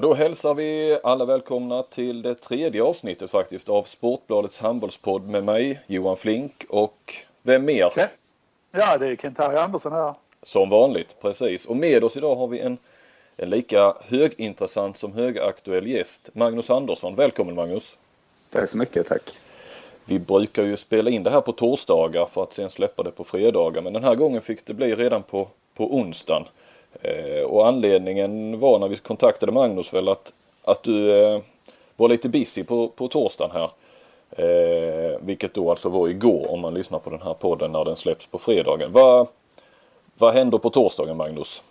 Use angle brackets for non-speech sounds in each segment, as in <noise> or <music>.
Då hälsar vi alla välkomna till det tredje avsnittet faktiskt av Sportbladets handbollspodd med mig Johan Flink och vem mer? Ja, det är Kent-Harry Andersson här. Som vanligt, precis. Och med oss idag har vi en, en lika högintressant som högaktuell gäst. Magnus Andersson. Välkommen Magnus! Tack så mycket, tack! Vi brukar ju spela in det här på torsdagar för att sen släppa det på fredagar. Men den här gången fick det bli redan på, på onsdagen. Eh, och anledningen var när vi kontaktade Magnus väl att, att du eh, var lite busy på, på torsdagen här. Eh, vilket då alltså var igår om man lyssnar på den här podden när den släpps på fredagen. Vad, vad händer på torsdagen Magnus?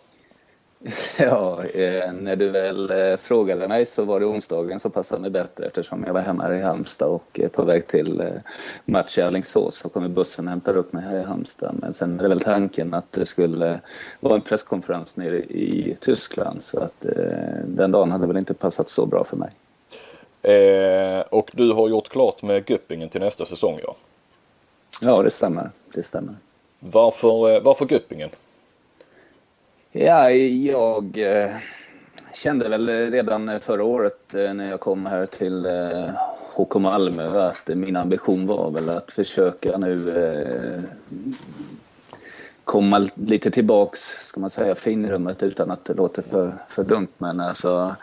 <laughs> Ja, eh, när du väl eh, frågade mig så var det onsdagen som passade mig bättre eftersom jag var hemma här i Halmstad och på väg till eh, match i Alingsås så kommer bussen och hämtar upp mig här i Halmstad. Men sen är det väl tanken att det skulle vara en presskonferens nere i Tyskland så att den dagen hade väl inte passat så bra för mig. Eh, och du har gjort klart med Göppingen till nästa säsong ja? Ja, det stämmer. Det stämmer. Varför, varför Göppingen? Ja, jag eh, kände väl redan förra året eh, när jag kom här till eh, HK Malmö att min ambition var väl att försöka nu komma lite tillbaks, ska man säga, finrummet utan att det låter för, för dumt. Men alltså,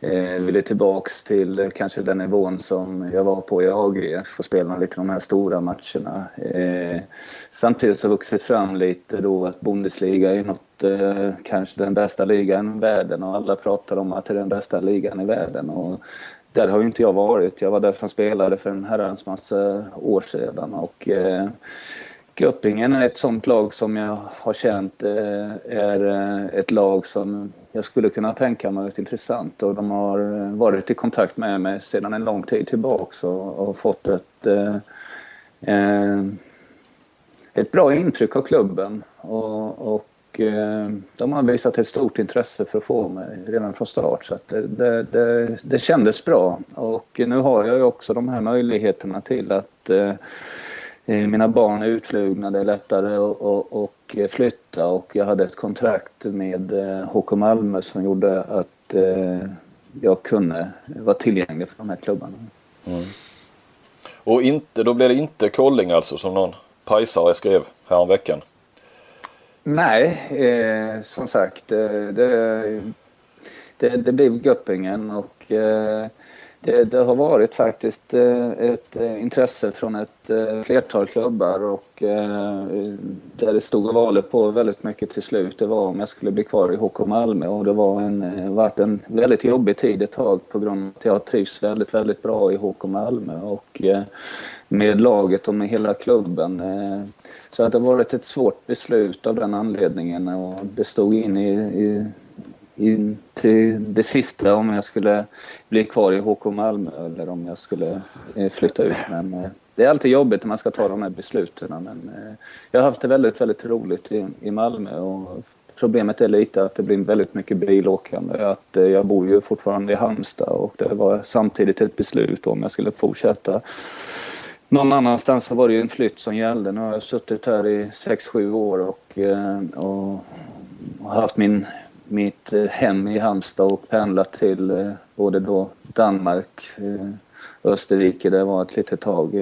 eh, ville tillbaks till kanske den nivån som jag var på i AGF och spela lite de här stora matcherna. Eh, samtidigt så har vuxit fram lite då att Bundesliga är något, eh, kanske den bästa ligan i världen och alla pratar om att det är den bästa ligan i världen. Och där har ju inte jag varit. Jag var där som spelare för en herrans massa eh, år sedan och eh, Göppingen är ett sånt lag som jag har känt eh, är eh, ett lag som jag skulle kunna tänka mig är intressant och de har eh, varit i kontakt med mig sedan en lång tid tillbaks och, och fått ett, eh, ett bra intryck av klubben och, och Eh, de har visat ett stort intresse för att få mig redan från start så det, det, det, det, kändes bra och nu har jag ju också de här möjligheterna till att eh, eh, mina barn är utflugna, det är lättare att flytta och jag hade ett kontrakt med HK Malmö som gjorde att jag kunde vara tillgänglig för de här klubbarna. Mm. Och inte, då blev det inte Kolling alltså som någon pajsare skrev häromveckan? Nej, eh, som sagt eh, det, det, det blev Göppingen och eh, det, det, har varit faktiskt eh, ett eh, intresse från ett eh, flertal klubbar och eh, där det stod och valde på väldigt mycket till slut det var om jag skulle bli kvar i HK Malmö och det var en, varit en väldigt jobbig tid ett tag på grund av att jag trivs väldigt, väldigt bra i HK Malmö och med laget och med hela klubben. Eh, så att det har varit ett svårt beslut av den anledningen och det stod in i, i in till det sista om jag skulle bli kvar i HK Malmö eller om jag skulle eh, flytta ut. Men eh, det är alltid jobbigt när man ska ta de här besluten. Men jag har haft det väldigt, väldigt roligt i Malmö och problemet är lite att det blir väldigt mycket bilåkande. Att jag bor ju fortfarande i Halmstad och det var samtidigt ett beslut om jag skulle fortsätta någon annanstans så var det ju en flytt som gällde. Nu har jag suttit här i 6-7 år och, och, och haft min mitt eh, hem i Halmstad och pendlat till eh, både då Danmark, Österrike Österrike, jag var ett litet tag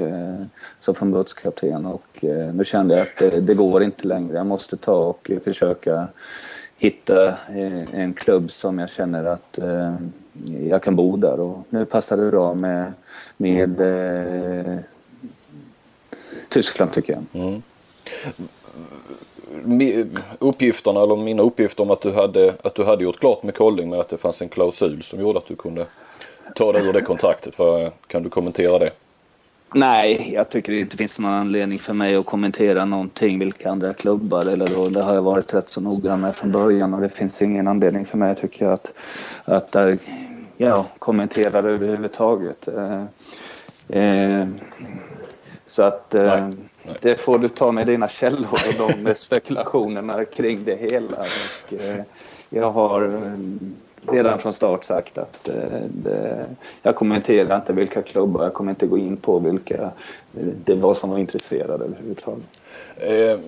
som förbundskapten och nu kände jag att det, det, går inte längre. Jag måste ta och försöka hitta en klubb som jag känner att jag kan bo där och nu passar det bra med, med Tyskland tycker jag. Mm uppgifterna eller mina uppgifter om att du hade, att du hade gjort klart med Colling med att det fanns en klausul som gjorde att du kunde ta dig ur det kontraktet. För, kan du kommentera det? Nej, jag tycker det inte finns någon anledning för mig att kommentera någonting, vilka andra klubbar eller då. Det har jag varit rätt så noggrann med från början och det finns ingen anledning för mig tycker jag att, att där, ja, kommentera det överhuvudtaget. Eh, eh, så att eh, det får du ta med dina källor och de <laughs> spekulationerna kring det hela. Och, eh, jag har eh, redan från start sagt att det, jag kommenterar inte vilka klubbar, jag kommer inte gå in på vilka det var som var intresserade överhuvudtaget. Eh,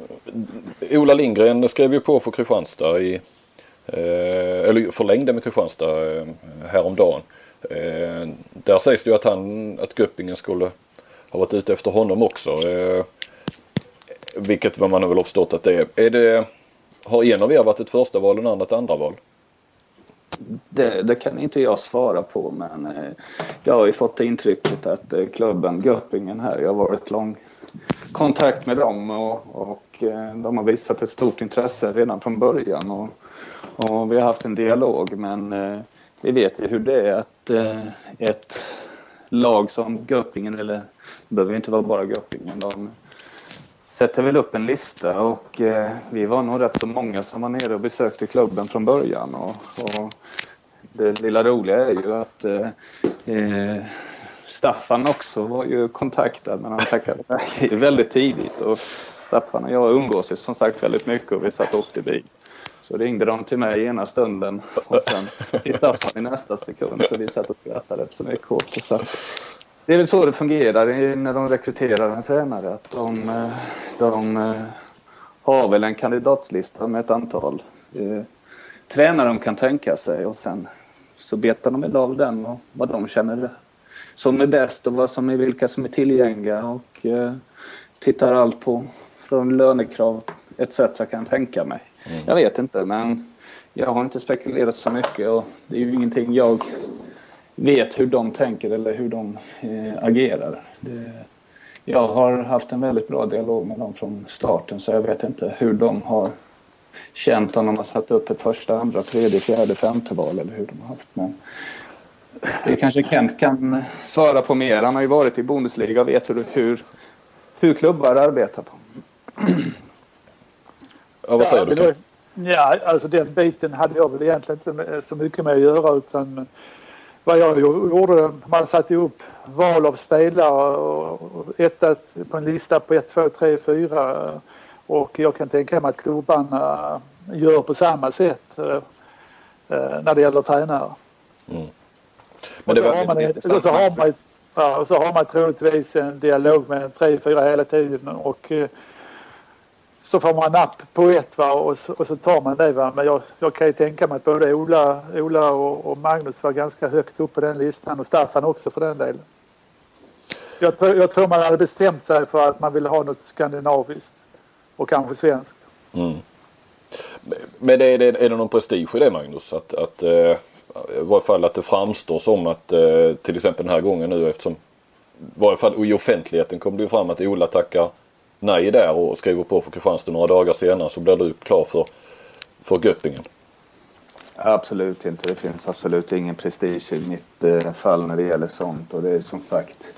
Ola Lindgren skrev ju på för Kristianstad i Eh, eller förlängde med Kristianstad eh, häromdagen. Eh, där sägs det ju att han, att Göppingen skulle har varit ute efter honom också. Eh, vilket vad man väl har förstått att det är. är det, har en av er varit ett första val och en annan ett andra val? Det, det, kan inte jag svara på men eh, jag har ju fått det intrycket att eh, klubben Göppingen här, jag har varit lång kontakt med dem och, och eh, de har visat ett stort intresse redan från början och, och vi har haft en dialog men eh, vi vet ju hur det är att eh, ett lag som Göppingen, eller det behöver inte vara bara Göppingen, de sätter väl upp en lista och eh, vi var nog rätt så många som var nere och besökte klubben från början. Och, och det lilla roliga är ju att eh, eh Staffan också var ju kontaktad men han tackade nej <laughs> väldigt tidigt. Och Staffan och jag umgås ju som sagt väldigt mycket och vi satt och åkte bil. Så ringde de till mig ena stunden och sen till Staffan i nästa sekund. Så vi satt och skrattade rätt så mycket åt det. Så det är väl så det fungerar när de rekryterar en tränare. Att de, eh, de eh, har väl en kandidatslista med ett antal eh, tränare de kan tänka sig och sen så betar de väl av den och vad de känner som är bäst och vad som är, vilka som är tillgängliga och eh, tittar allt på från lönekrav etc. kan jag tänka mig. Mm. Jag vet inte men jag har inte spekulerat så mycket och det är ju ingenting jag vet hur de tänker eller hur de eh, agerar. Det, jag har haft en väldigt bra dialog med dem från starten så jag vet inte hur de har känt om de har satt upp ett första, andra, tredje, fjärde, femte val eller hur de har haft. Men det kanske Kent kan svara på mer. Han har ju varit i Bundesliga och vet hur, hur, hur klubbar arbetar på. Ja, vad säger du? Ja, alltså den biten hade jag väl egentligen inte så mycket med att göra utan vad jag gjorde, man satte upp val av spelare och ettat på en lista på 1, 2, 3, 4 och jag kan tänka mig att klubbarna gör på samma sätt eh, eh, när det gäller tränare. Mm. Men och så, har man, så, har man, ja, så har man troligtvis en dialog med 3, 4 hela tiden och eh, så får man napp på ett va? Och, så, och så tar man det. Va? Men jag, jag kan ju tänka mig att både Ola, Ola och, och, Magnus var ganska högt upp på den listan och Staffan också för den delen. Jag, jag tror man hade bestämt sig för att man ville ha något skandinaviskt och kanske svenskt. Mm. Men är det, är det någon prestige i det Magnus? Att, att, eh, I varje fall att det framstår som att eh, till exempel den här gången nu eftersom i varje fall i offentligheten kom det ju fram att Ola tackar nej där och skriver på för Kristianstad några dagar senare så blir du klar för, för Göppingen. Absolut inte. Det finns absolut ingen prestige i mitt eh, fall när det gäller sånt. Och det är som sagt,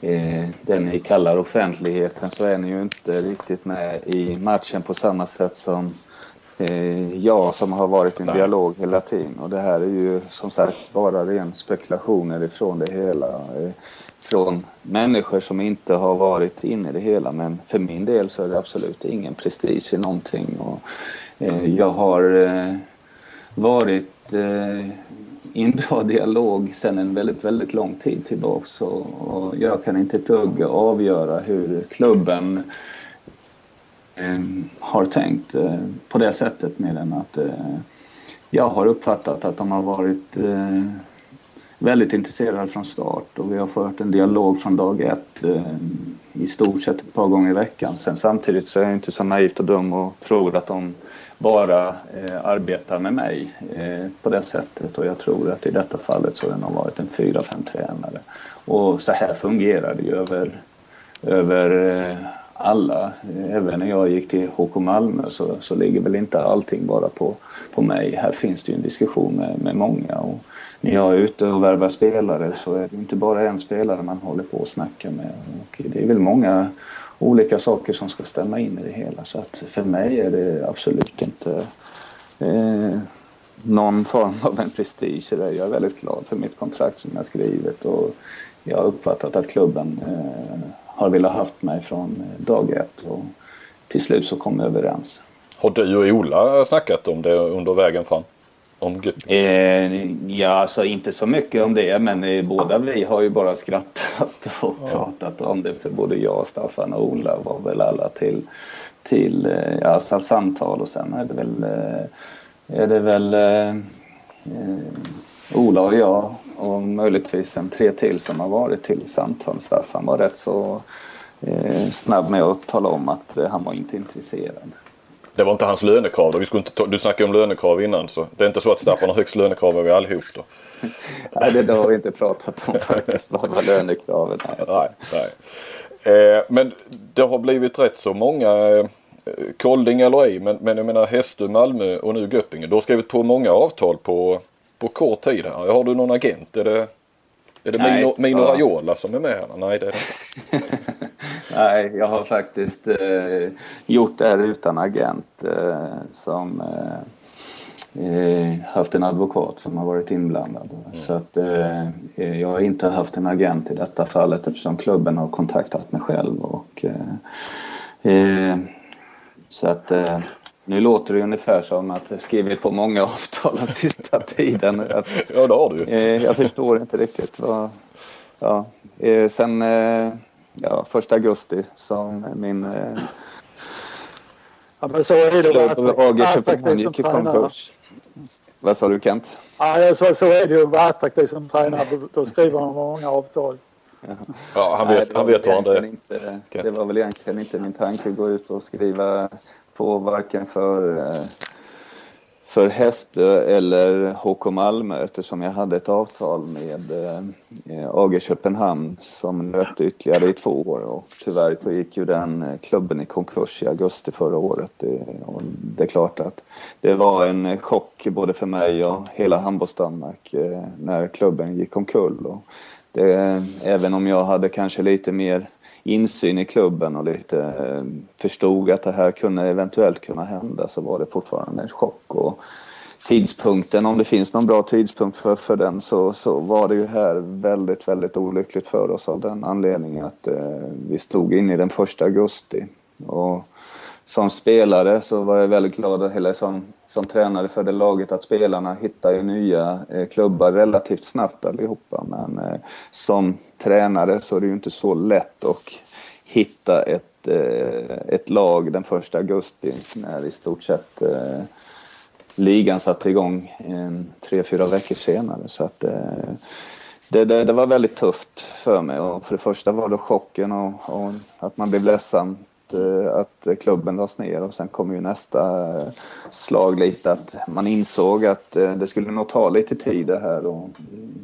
eh, det ni kallar offentligheten så är ni ju inte riktigt med i matchen på samma sätt som eh, jag som har varit i en dialog hela tiden. Och det här är ju som sagt bara ren spekulationer ifrån det hela. Från människor som inte har varit inne i det hela. Men för min del så är det absolut ingen prestige i någonting. Och, eh, jag har eh, varit eh, i en bra dialog sedan en väldigt, väldigt lång tid tillbaks och, och jag kan inte ett dugg avgöra hur klubben eh, har tänkt eh, på det sättet mer än att eh, jag har uppfattat att de har varit eh, väldigt intresserad från start och vi har fört en dialog från dag ett eh, i stort sett ett par gånger i veckan. Sen samtidigt så är jag inte så naivt och dum och tror att de bara eh, arbetar med mig eh, på det sättet och jag tror att i detta fallet så har det nog varit en 4-5 tränare. Och så här fungerar det ju över, över eh, alla. Även när jag gick till HK Malmö så, så ligger väl inte allting bara på, på mig. Här finns det ju en diskussion med, med många. Och, när jag är ute och värvar spelare så är det inte bara en spelare man håller på att snacka med. Och det är väl många olika saker som ska stämma in i det hela. Så att för mig är det absolut inte eh, någon form av en prestige där. Jag är väldigt glad för mitt kontrakt som jag skrivit och jag har uppfattat att klubben eh, har velat haft mig från dag ett och till slut så kom vi överens. Har du och Ola snackat om det under vägen fram? Om eh, ja, alltså inte så mycket om det men eh, båda vi har ju bara skrattat <laughs> och ja. pratat om det. För både jag, Staffan och Ola var väl alla till, till eh, alltså, samtal och sen är det väl eh, är det väl eh, Ola och jag och möjligtvis en tre till som har varit till samtal. Staffan var rätt så eh, snabb med att tala om att eh, han var inte intresserad. Det var inte hans lönekrav då? Vi skulle inte ta, du snackade om lönekrav innan så det är inte så att Staffan har högst lönekrav över allihop då? <laughs> nej, det har vi inte pratat om faktiskt. Vad var lönekravet? Nej, nej. nej. Eh, men det har blivit rätt så många eh, Kolding eller ej, men, men jag menar Hästö, Malmö och nu Göppingen. Du har skrivit på många avtal på, på kort tid här. Har du någon agent? Är det, är det Mino, Mino ja. Raiola som är med här? Nej, det är det inte. <laughs> Nej, jag har faktiskt eh, gjort det här utan agent. Eh, som eh, eh haft en advokat som har varit inblandad. Mm. Så att eh, jag har inte haft en agent i detta fallet eftersom klubben har kontaktat mig själv. Och, eh, så att nu låter det ungefär som att jag skrivit på många <laughs> avtal den sista tiden. Att, ja, det har du eh, Jag förstår inte riktigt vad... Ja, eh, sen eh, ja, första augusti som min... Eh, ja, men så är det attraktiv som tränare. Vad sa du Kent? Ja, så, så är det ju att vara attraktiv som tränare. Då skriver man många avtal. Ja, han vet, Nej, han vet vad det är. Inte, det var väl egentligen inte min tanke att gå ut och skriva på varken för, eh, för Hästö eh, eller HK Malmö eftersom jag hade ett avtal med eh, AG Köpenhamn som löpte ytterligare i två år och tyvärr så gick ju den klubben i konkurs i augusti förra året. Det, det är klart att det var en chock både för mig och hela handbolls-Danmark när klubben gick omkull. Och det, även om jag hade kanske lite mer insyn i klubben och lite eh, förstod att det här kunde eventuellt kunna hända så var det fortfarande en chock. Och tidpunkten, om det finns någon bra tidpunkt för, för den så, så var det ju här väldigt, väldigt olyckligt för oss av den anledningen att eh, vi stod in i den första augusti. Och som spelare så var jag väldigt glad, eller som, som tränare för det laget, att spelarna hittar ju nya eh, klubbar relativt snabbt allihopa. Men eh, som tränare så är det ju inte så lätt att hitta ett, eh, ett lag den första augusti när i stort sett ligan satte igång tre, fyra veckor senare. Så att, det, det, det, var väldigt tufft för mig. Och för det första var det chocken och, och att man blev ledsen Eh, att klubben lades ner och sen kom ju nästa eh, slag lite att man insåg att eh, det skulle nog ta lite tid det här och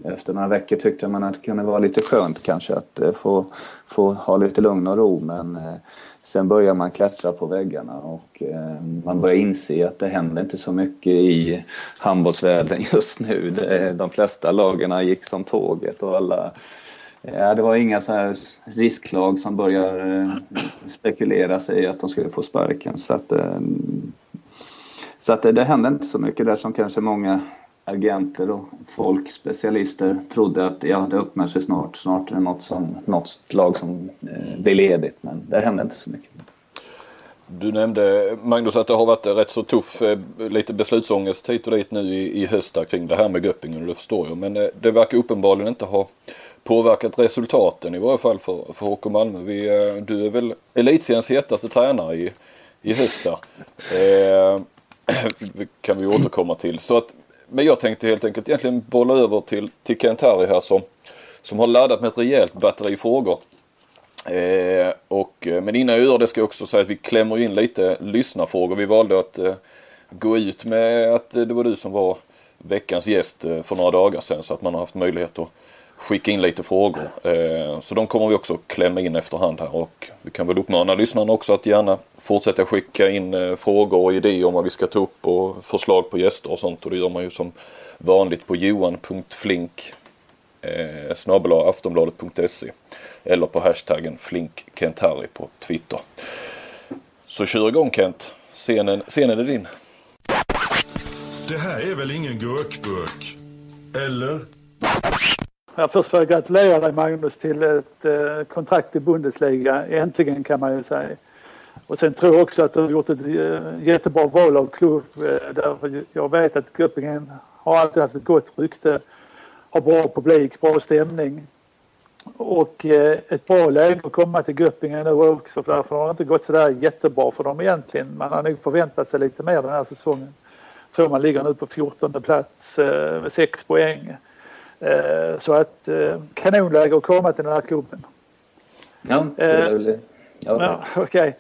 efter några veckor tyckte man att det kunde vara lite skönt kanske att få, få ha lite lugn och ro men sen börjar man klättra på väggarna och man börjar inse att det händer inte så mycket i handbollsvärlden just nu. De flesta lagen gick som tåget och alla Ja, det var inga så här risklag som började eh, spekulera sig i att de skulle få sparken. Så att, ehm, så att det, det hände inte så mycket där som kanske många agenter och folk, specialister, trodde att ja, det öppnar sig snart. Snart är det något, som, något lag som eh, blir ledigt. Men det hände inte så mycket. Du nämnde Magnus att det har varit rätt så tuff, eh, lite beslutsångest hit och dit nu i, i höst kring det här med Göppingen och det förstår jag. Men det verkar uppenbarligen inte ha påverkat resultaten i varje fall för, för HK Malmö. Vi, eh, du är väl elitseriens hetaste tränare i, i höst eh, <clears throat> kan vi återkomma till. Så att, men jag tänkte helt enkelt egentligen bolla över till, till Kent Harry här som, som har laddat med ett rejält batteri frågor. Eh, och, eh, men innan jag gör det ska jag också säga att vi klämmer in lite lyssnarfrågor. Vi valde att eh, gå ut med att eh, det var du som var veckans gäst eh, för några dagar sedan så att man har haft möjlighet att skicka in lite frågor. Eh, så de kommer vi också klämma in efterhand här och vi kan väl uppmana lyssnarna också att gärna fortsätta skicka in eh, frågor och idéer om vad vi ska ta upp och förslag på gäster och sånt och det gör man ju som vanligt på johan.flink eh, aftonbladet.se eller på hashtaggen flinkkentharry på Twitter. Så kör igång Kent. Scenen, scenen är din. Det här är väl ingen gurkburk? Eller? Jag först får jag gratulera dig Magnus till ett eh, kontrakt i Bundesliga. Äntligen kan man ju säga. Och sen tror jag också att du har gjort ett eh, jättebra val av klubb. Eh, där jag vet att Göppingen har alltid haft ett gott rykte. Har bra publik, bra stämning. Och ett bra läge att komma till Göppingen nu också för därför har det inte gått sådär jättebra för dem egentligen. Man har nog förväntat sig lite mer den här säsongen. tror man ligger nu på 14 plats med 6 poäng. Eh, så att eh, kanonläge att komma till den här klubben. Ja, det är väl... Ja. ja. Okay.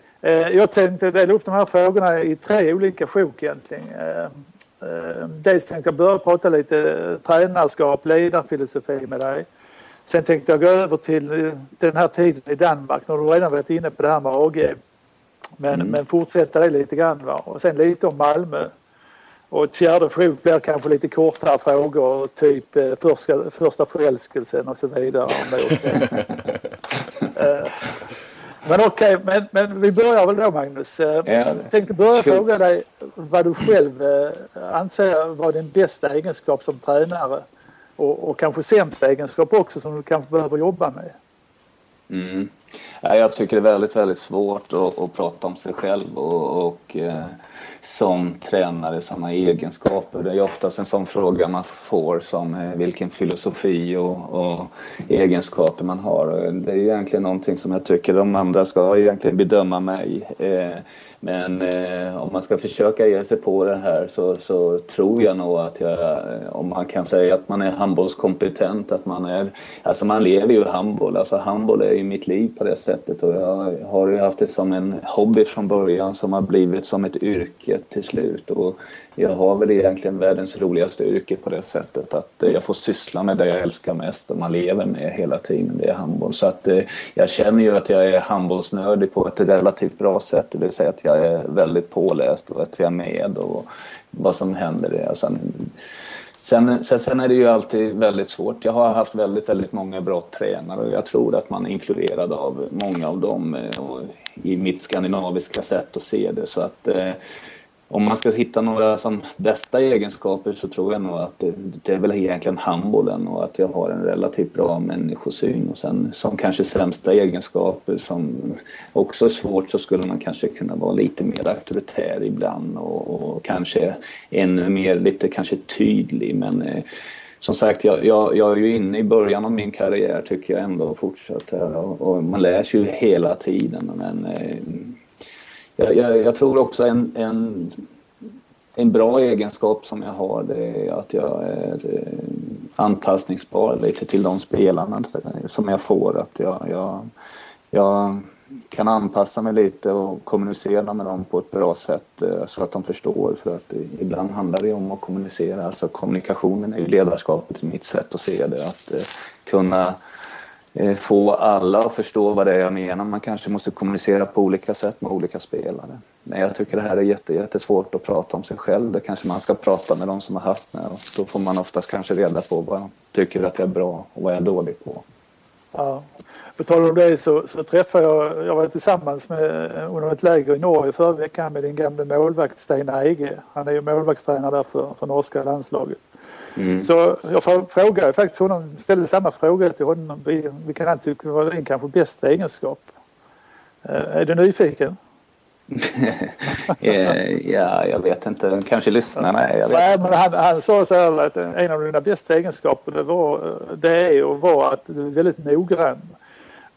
Jag tänkte dela upp de här frågorna i tre olika sjok egentligen. Dels tänkte jag börja prata lite tränarskap, ledarfilosofi med dig. Sen tänkte jag gå över till, till den här tiden i Danmark. Nu har du redan varit inne på det här med AG. Men, mm. men fortsätta det lite grann. Va? Och sen lite om Malmö. Och ett fjärde sjok blir kanske lite kortare frågor, typ eh, första, första förälskelsen och så vidare. <laughs> Eh, men okej, okay, men, men vi börjar väl då Magnus. Eh, jag tänkte börja fråga dig vad du själv anser vara din bästa egenskap som tränare och, och kanske sämsta egenskap också som du kanske behöver jobba med. Mm. Jag tycker det är väldigt, väldigt svårt att, att prata om sig själv och, och som tränare, sådana egenskaper. Det är oftast en sån fråga man får som eh, vilken filosofi och, och, egenskaper man har. Det är egentligen någonting som jag tycker de andra ska egentligen bedöma mig. Eh, men eh, om man ska försöka ge sig på det här så, så, tror jag nog att jag, om man kan säga att man är handbollskompetent, att man är, alltså man lever ju handboll, alltså handboll är ju mitt liv på det sättet och jag har ju haft det som en hobby från början som har blivit som ett yrke till slut och jag har väl egentligen världens roligaste yrke på det sättet att eh, jag får syssla med det jag älskar mest och man lever med hela tiden, det är handboll. Så att eh, jag känner ju att jag är handbollsnördig på ett relativt bra sätt, det vill säga att jag är väldigt påläst och att jag är med och vad som händer. Alltså, Sen, sen, sen är det ju alltid väldigt svårt. Jag har haft väldigt, väldigt många bra tränare och jag tror att man är influerad av många av dem eh, i mitt skandinaviska sätt att se det. Så att eh, om man ska hitta några som bästa egenskaper så tror jag nog att det, det, är väl egentligen handbollen och att jag har en relativt bra människosyn. Och sen som kanske sämsta egenskaper som också är svårt så skulle man kanske kunna vara lite mer auktoritär ibland och, och kanske ännu mer lite kanske tydlig men eh, som sagt, jag, jag, jag, är ju inne i början av min karriär tycker jag ändå fortsatt och, och man lär sig ju hela tiden men eh, jag, jag, jag, tror också en, en, en bra egenskap som jag har det är att jag är eh, anpassningsbar lite till de spelarna som jag får. Att jag, jag, jag kan anpassa mig lite och kommunicera med dem på ett bra sätt eh, så att de förstår. För att ibland handlar det om att kommunicera. Alltså kommunikationen är ju ledarskapet i mitt sätt att se det. Att eh, kunna Eh, få alla att förstå vad det är jag menar. Man kanske måste kommunicera på olika sätt med olika spelare. Men jag tycker det här är jätte, jättesvårt att prata om sig själv. Det kanske man ska prata med de som har haft med. Och då får man oftast kanske reda på vad jag tycker att jag är bra och vad jag är dålig på. Ja. På tal om det så, så träffade jag, jag var tillsammans med, under ett läger i Norge förra veckan med din gamle målvakt Stein Eige. Han är ju målvaktstränare där för, för norska landslaget. Mm. Så jag frågade faktiskt honom, ställde samma fråga till honom. Vilken han tyckte var din kanske bästa egenskap. Eh, är du nyfiken? <laughs> Eh, ja, jag vet inte. Kanske lyssnarna är. Nej, men han, han sa så här att en av dina bästa egenskaper det, var, det är och var att du är väldigt noggrann.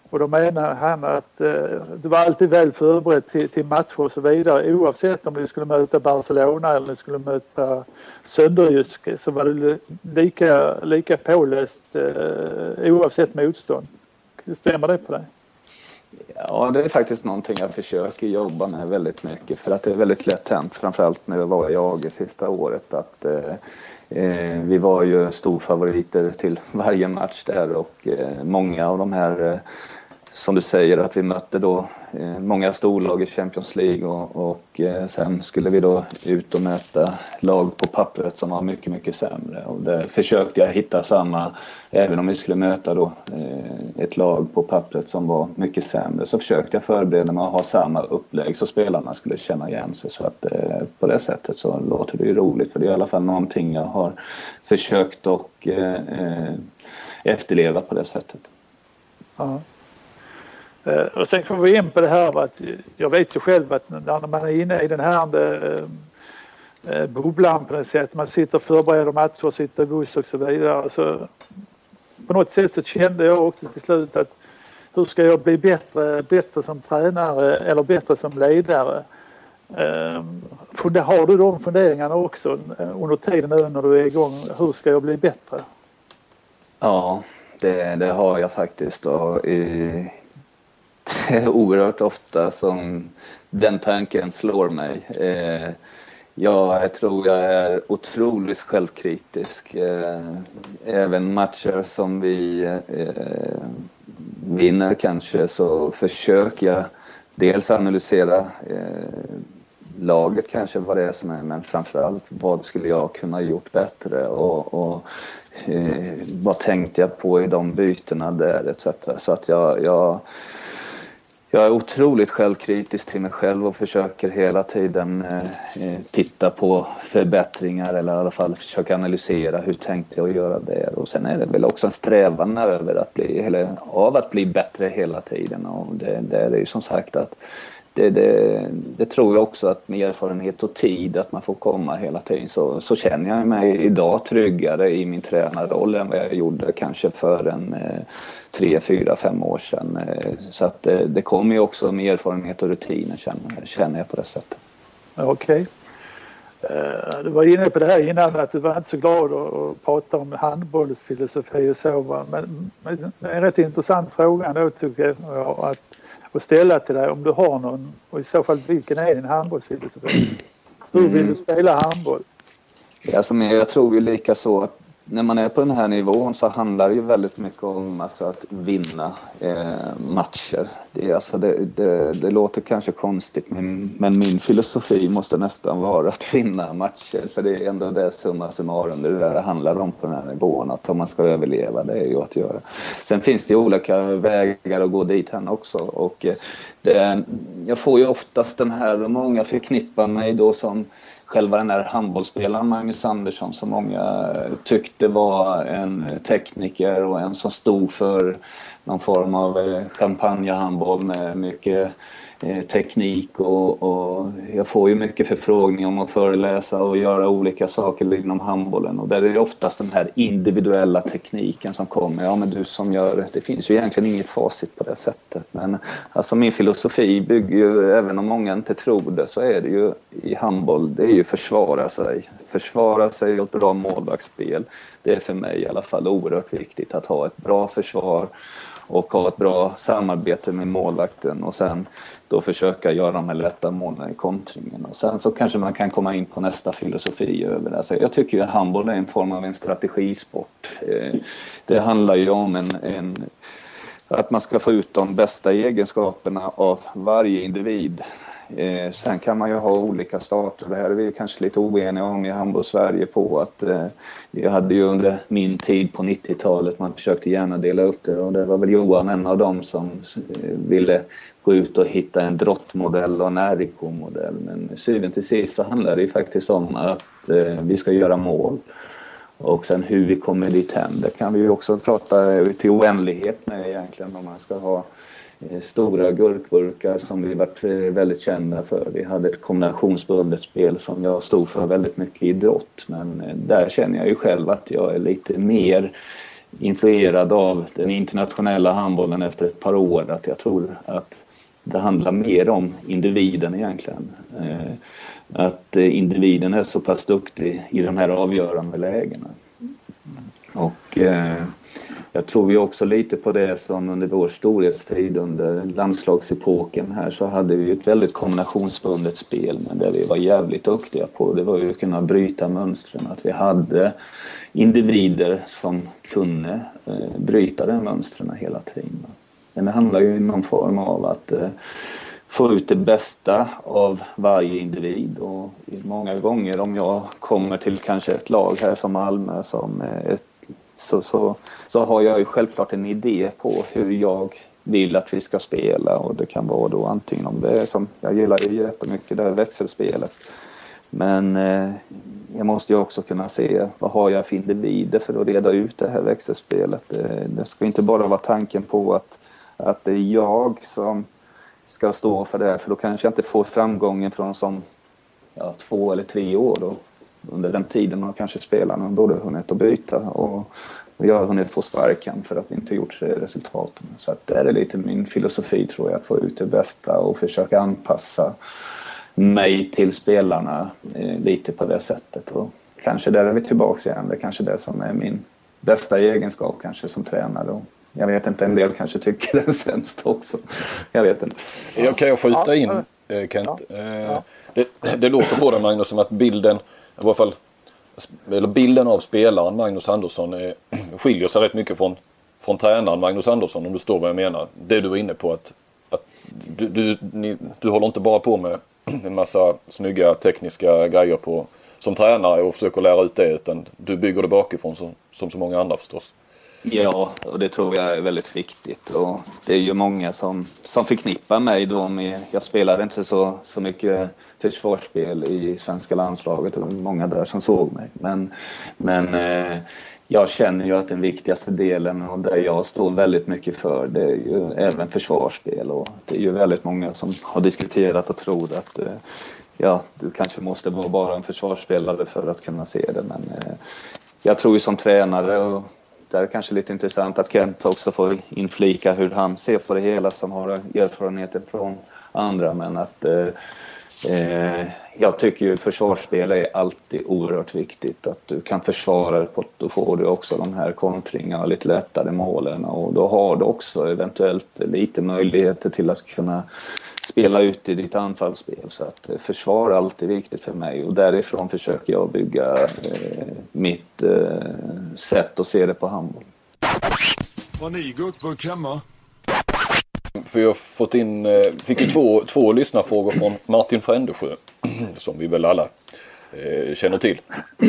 Och då menar han att eh, du var alltid väl förberedd till, till matcher och så vidare. Oavsett om du skulle möta Barcelona eller du skulle möta Sönderjysk så var det lika, lika påläst eh, oavsett motstånd. Stämmer det på dig? Ja, det är faktiskt någonting jag försöker jobba med väldigt mycket för att det är väldigt lätt hänt, framförallt när det var i sista året, att eh, eh, vi var ju storfavoriter till varje match där och eh, många av de här eh, som du säger att vi mötte då eh, många storlag i Champions League och, och eh, sen skulle vi då ut och möta lag på pappret som var mycket, mycket sämre. Och där försökte jag hitta samma, även om vi skulle möta då eh, ett lag på pappret som var mycket sämre, så försökte jag förbereda mig att ha samma upplägg så spelarna skulle känna igen sig. Så att på det sättet så låter det ju roligt för det är i alla fall någonting jag har försökt och efterleva på det sättet. Ja. Eh, och sen kommer vi in på det här att jag vet ju själv att när man är inne i den här eh, eh, bubblan på något sätt, man sitter och förbereder matcher, sitter i buss och så vidare. Så på något sätt så kände jag också till slut att hur ska jag bli bättre, bättre som tränare eller bättre som ledare? Har du de funderingarna också under tiden nu när du är igång? Hur ska jag bli bättre? Ja, det, det har jag faktiskt. Och, i, Eh, oerhört ofta som den tanken slår mig. Eh, jag tror jag är otroligt självkritisk. Eh, även matcher som vi eh, vinner kanske så försöker jag dels analysera eh, laget kanske vad det är som är men framförallt vad skulle jag kunna gjort bättre och, och eh, vad tänkte jag på i de bytena där etc. Så att jag, jag jag är otroligt självkritisk till mig själv och försöker hela tiden eh, eh, titta på förbättringar eller i alla fall försöka analysera hur tänkte jag göra det. Och sen är det väl också en strävan över att bli, eller av att bli bättre hela tiden. Och det, det är ju som sagt att det, det, det, tror jag också att med erfarenhet och tid att man får komma hela tiden så, så känner jag mig idag tryggare i min tränarroll än vad jag gjorde kanske för en eh, tre, fyra, fem år sedan. Eh, så att det, det kommer ju också med erfarenhet och rutiner känner, känner jag på det sättet. Okej. Okay. Eh, du var inne på det här innan att du var inte så glad att prata om handbollsfilosofi och så. Men, en rätt intressant fråga då tycker jag att och ställa till dig om du har någon och i så fall vilken är din handbollsfilosofi? Hur vill mm. du spela handboll? Alltså, jag tror ju lika så att när man är på den här nivån så handlar det ju väldigt mycket om alltså, att vinna eh, matcher. Det, alltså, det, det, det, låter kanske konstigt men, men, min filosofi måste nästan vara att vinna matcher. För det är ändå det summa summarum det där det handlar om på den här nivån. Att om man ska överleva, det är ju att göra. Sen finns det olika vägar att gå dit här också. Och, eh, det, jag får ju oftast den här, många förknippar mig då som själva den där handbollsspelaren Magnus Andersson som många eh, tyckte var en tekniker och en som stod för någon form av eh, champagnehandboll champagnehandboll med mycket eh, teknik och, och, jag får ju mycket förfrågningar om att föreläsa och göra olika saker inom handbollen och där är det oftast den här individuella tekniken som kommer. Ja men du som gör det, det finns ju egentligen inget facit på det sättet men alltså min filosofi bygger ju, även om många inte tror det, så är det ju i handboll, det är ju försvara sig. Försvara sig och ett bra målvaktsspel. Det är för mig i alla fall oerhört viktigt att ha ett bra försvar och ha ett bra samarbete med målvakten och sen då försöka göra de här lätta målen i kontringen. Och sen så kanske man kan komma in på nästa filosofi över det. Så jag tycker att handboll är en form av en strategisport. Eh, det handlar ju om en, en att man ska få ut de bästa egenskaperna av varje individ. Eh, sen kan man ju ha olika starter. Det här är vi kanske lite oeniga om i handboll-Sverige på att eh, vi hade ju under min tid på 90-talet, man försökte gärna dela upp det och det var väl Johan en av dem som eh, ville gå ut och hitta en drottmodell och en RIK-modell. Men syvende till sist så handlar det ju faktiskt om att eh, vi ska göra mål. Och sen hur vi kommer dit hem, det kan vi ju också prata till oändlighet med egentligen om man ska ha eh, stora gurkburkar som vi varit eh, väldigt kända för. Vi hade ett kombinationsbundet spel som jag stod för väldigt mycket i idrott men eh, där känner jag ju själv att jag är lite mer influerad av den internationella handbollen efter ett par år. Att jag tror att det handlar mer om individen egentligen. Eh, att eh, individen är så pass duktig i de här avgörande lägena. Och eh, jag tror ju också lite på det som under vår storhetstid under landslagsepoken här så hade vi ett väldigt kombinationsbundet spel men det vi var jävligt duktiga på det var ju att kunna bryta mönstren. Att vi hade individer som kunde eh, bryta de mönstren hela tiden. Men det handlar ju i någon form av att eh, få ut det bästa av varje individ. Och många gånger om jag kommer till kanske ett lag här som Malmö som eh, ett, så, så, så har jag ju självklart en idé på hur jag vill att vi ska spela och det kan vara då antingen om det är som, jag gillar ju jättemycket det här växelspelet. Men eh, jag måste ju också kunna se vad har jag för individer för att reda ut det här växelspelet. Det, det ska inte bara vara tanken på att att det är jag som ska stå för det. För då kanske jag inte får framgången från som ja, två eller tre år. Då. Under den tiden har kanske spelarna både hunnit att byta och jag har hunnit få sparken för att vi inte gjort resultaten. Så att det är lite min filosofi tror jag, att få ut det bästa och försöka anpassa mig till spelarna eh, lite på det sättet. Och kanske där är vi tillbaka igen. Det är kanske det som är min bästa egenskap kanske som tränare. Och jag vet inte, en del kanske tycker <laughs> den är sämst också. Jag vet inte. Jag kan jag skjuta in eh, Kent? Ja. Det, det, låter på dig Magnus som att bilden, i varje fall eller bilden av spelaren Magnus Andersson är, eh, <clears throat> skiljer sig rätt mycket från, från tränaren Magnus Andersson om du står vad jag menar. Det du var inne på att, att du, du, ni, du håller inte bara på med <clears throat> en massa snygga tekniska grejer på, som tränare och försöker lära ut det utan du bygger det bakifrån som, som så många andra förstås. Ja, och det tror jag är väldigt viktigt. Och det är ju många som, som förknippar mig då med... Jag spelade inte så, så mycket försvarsspel i svenska landslaget. Det var många där som såg mig. Men, men eh, jag känner ju att den viktigaste delen och det jag står väldigt mycket för det är ju även försvarsspel. Och det är ju väldigt många som har diskuterat och tror att eh, ja, du kanske måste vara bara en försvarsspelare för att kunna se det. Men eh, jag tror ju som tränare och där är det kanske lite intressant att Kent också får inflika hur han ser på det hela som har erfarenheter från andra. Men att eh, eh, jag tycker ju försvarsspel är alltid oerhört viktigt. Att du kan försvara dig på då får du också de här kontringarna och lite lättare målen och då har du också eventuellt lite möjligheter till att kunna spela ut i ditt anfallsspel. Så att eh, försvar är alltid viktigt för mig och därifrån försöker jag bygga eh, mitt eh, sätt att se det på handboll. Har ni gurkburk hemma? För jag fått in, eh, fick ju två, två lyssnarfrågor från Martin Frändesjö. <clears throat> Som vi väl alla eh, känner till. <clears throat>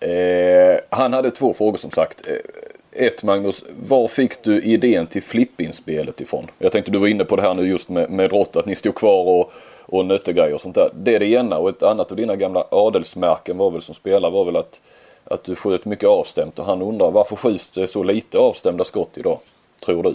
Eh, han hade två frågor som sagt. Eh, ett Magnus, var fick du idén till flippinspelet ifrån? Jag tänkte du var inne på det här nu just med, med rått, att ni stod kvar och, och nötte grejer och sånt där. Det är det ena och ett annat av dina gamla adelsmärken var väl som spelare var väl att, att du sköt mycket avstämt och han undrar varför skjuts det så lite avstämda skott idag? Tror du?